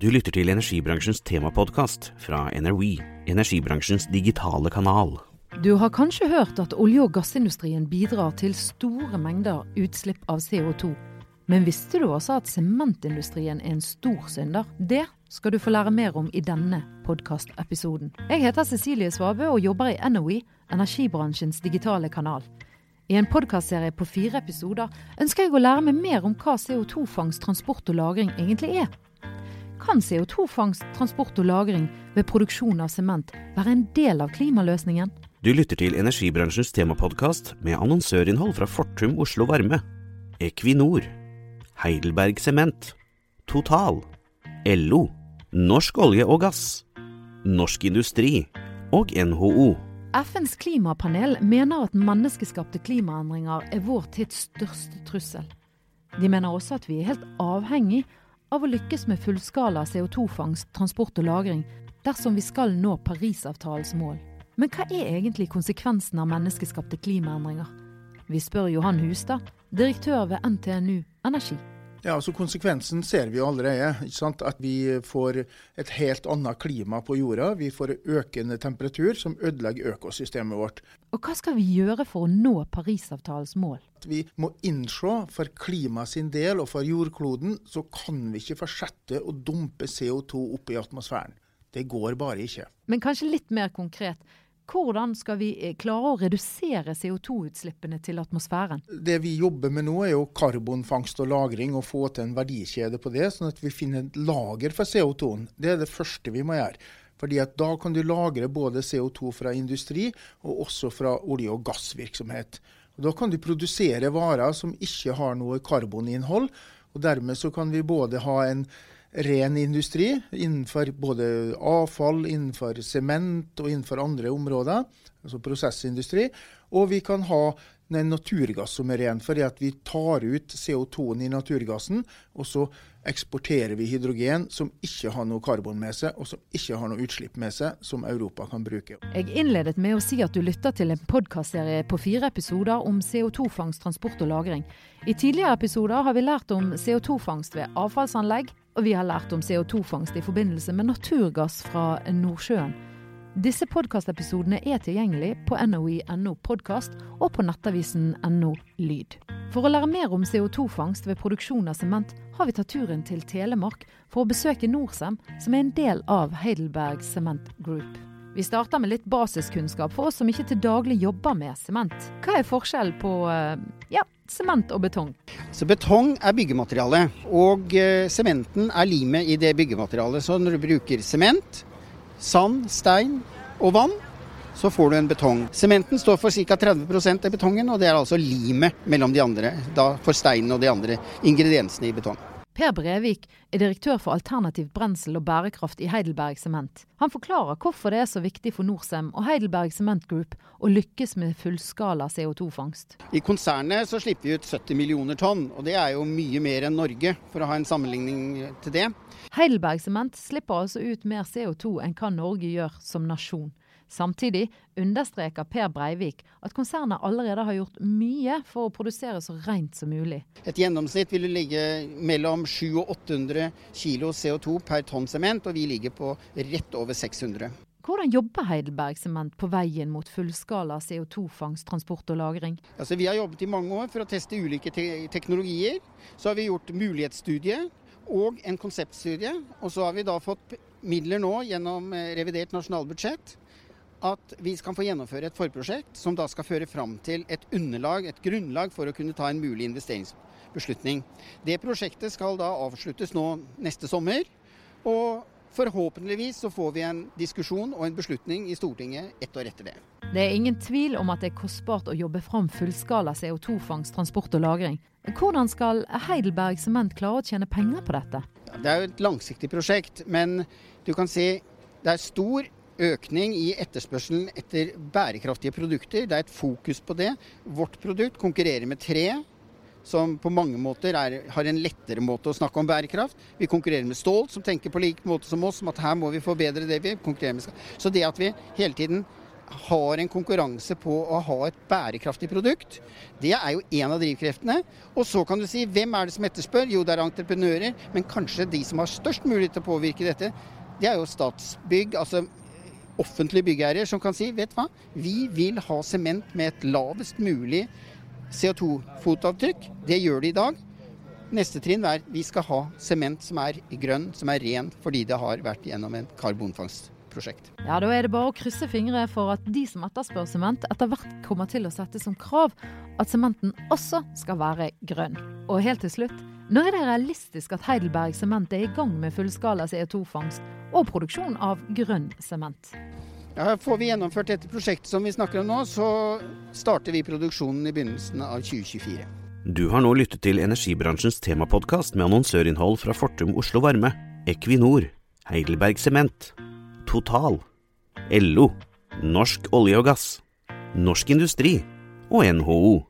Du lytter til energibransjens temapodkast fra NRWE, energibransjens digitale kanal. Du har kanskje hørt at olje- og gassindustrien bidrar til store mengder utslipp av CO2. Men visste du også at sementindustrien er en stor synder? Det skal du få lære mer om i denne podkastepisoden. Jeg heter Cecilie Svabø og jobber i NOE, energibransjens digitale kanal. I en podkastserie på fire episoder ønsker jeg å lære meg mer om hva CO2-fangst, transport og lagring egentlig er. Kan CO2-fangst, transport og lagring ved produksjon av sement være en del av klimaløsningen? Du lytter til energibransjens temapodkast med annonsørinnhold fra Fortum Oslo Varme, Equinor, Heidelberg Sement, Total, LO, Norsk olje og gass, Norsk Industri og NHO. FNs klimapanel mener at menneskeskapte klimaendringer er vår tids største trussel. De mener også at vi er helt avhengig av å lykkes med fullskala CO2-fangst, transport og lagring dersom vi skal nå Parisavtalens mål. Men hva er egentlig konsekvensen av menneskeskapte klimaendringer? Vi spør Johan Hustad, direktør ved NTNU Energi. Ja, altså Konsekvensen ser vi jo allerede. At vi får et helt annet klima på jorda. Vi får økende temperatur som ødelegger økosystemet vårt. Og hva skal vi gjøre for å nå Parisavtalens mål? Vi må innse for klima sin del og for jordkloden, så kan vi ikke fortsette å dumpe CO2 opp i atmosfæren. Det går bare ikke. Men kanskje litt mer konkret. Hvordan skal vi eh, klare å redusere CO2-utslippene til atmosfæren? Det vi jobber med nå er jo karbonfangst og -lagring, og få til en verdikjede på det, sånn at vi finner et lager for CO2-en. Det er det første vi må gjøre. Fordi at Da kan du lagre både CO2 fra industri og også fra olje- og gassvirksomhet. Og da kan du produsere varer som ikke har noe karboninnhold. og Dermed så kan vi både ha en ren industri innenfor både avfall, innenfor sement og innenfor andre områder, altså prosessindustri. Og vi kan ha en naturgass som er ren, fordi vi tar ut CO2-en i naturgassen, og så eksporterer vi hydrogen som ikke har noe karbon med seg, og som ikke har noe utslipp med seg, som Europa kan bruke. Jeg innledet med å si at du lytter til en podkastserie på fire episoder om CO2-fangst, transport og lagring. I tidligere episoder har vi lært om CO2-fangst ved avfallsanlegg, og vi har lært om CO2-fangst i forbindelse med naturgass fra Nordsjøen. Disse podkastepisodene er tilgjengelig på NOI.no podkast og på nettavisen NO Lyd. For å lære mer om CO2-fangst ved produksjon av sement, har vi tatt turen til Telemark for å besøke Norcem, som er en del av Heidelberg Cement Group. Vi starter med litt basiskunnskap for oss som ikke til daglig jobber med sement. Hva er forskjellen på ja, sement og betong? Så Betong er byggemateriale, og sementen er limet i det byggematerialet. Så når du bruker sement, sand, stein og vann, så får du en betong. Sementen står for ca. 30% av betongen, og det er altså limet mellom de andre. Da for steinen og de andre ingrediensene i betong. Per Brevik er direktør for alternativt brensel og bærekraft i Heidelberg Sement. Han forklarer hvorfor det er så viktig for Norcem og Heidelberg Cement Group å lykkes med fullskala CO2-fangst. I konsernet så slipper vi ut 70 millioner tonn, og det er jo mye mer enn Norge, for å ha en sammenligning til det. Heidelberg Cement slipper altså ut mer CO2 enn hva Norge gjør som nasjon. Samtidig understreker Per Breivik at konsernet allerede har gjort mye for å produsere så rent som mulig. Et gjennomsnitt vil ligge mellom 700 og 800 kilo CO2 per tonn sement, og vi ligger på rett over 600. Hvordan jobber Heidelberg Sement på veien mot fullskala CO2-fangst, transport og lagring? Altså, vi har jobbet i mange år for å teste ulike te teknologier. Så har vi gjort mulighetsstudie og en konseptstudie. Og så har vi da fått midler nå gjennom revidert nasjonalbudsjett at vi skal få gjennomføre et forprosjekt som da skal føre fram til et underlag, et grunnlag for å kunne ta en mulig investeringsbeslutning. Det prosjektet skal da avsluttes nå neste sommer. og Forhåpentligvis så får vi en diskusjon og en beslutning i Stortinget ett år etter det. Det er ingen tvil om at det er kostbart å jobbe fram fullskala CO2-fangst, transport og lagring. Hvordan skal Heidelberg Sement klare å tjene penger på dette? Det er jo et langsiktig prosjekt, men du kan si Det er stor økning i etterspørselen etter bærekraftige produkter. Det er et fokus på det. Vårt produkt konkurrerer med tre, som på mange måter er, har en lettere måte å snakke om bærekraft. Vi konkurrerer med stål, som tenker på lik måte som oss, om at her må vi forbedre det vi konkurrerer med. Så det at vi hele tiden har en konkurranse på å ha et bærekraftig produkt, det er jo en av drivkreftene. Og så kan du si hvem er det som etterspør? Jo, det er entreprenører. Men kanskje de som har størst mulighet til å påvirke dette, det er jo Statsbygg, altså offentlige byggeiere, som kan si vet hva, vi vil ha sement med et lavest mulig CO2-fotavtrykk. Det gjør de i dag. Neste trinn er vi skal ha sement som er grønn, som er ren, fordi det har vært gjennom en karbonfangstprosjekt. Ja, Da er det bare å krysse fingre for at de som etterspør sement, etter hvert kommer til å sette som krav at sementen også skal være grønn. Og helt til slutt, når er det realistisk at Heidelberg Sement er i gang med fullskala CO2-fangst og produksjon av grønn sement? Ja, får vi gjennomført dette prosjektet som vi snakker om nå, så starter vi produksjonen i begynnelsen av 2024. Du har nå lyttet til energibransjens temapodkast med annonsørinnhold fra Fortum Oslo Varme, Equinor, Heidelberg Sement, Total, LO, Norsk olje og gass, Norsk Industri og NHO.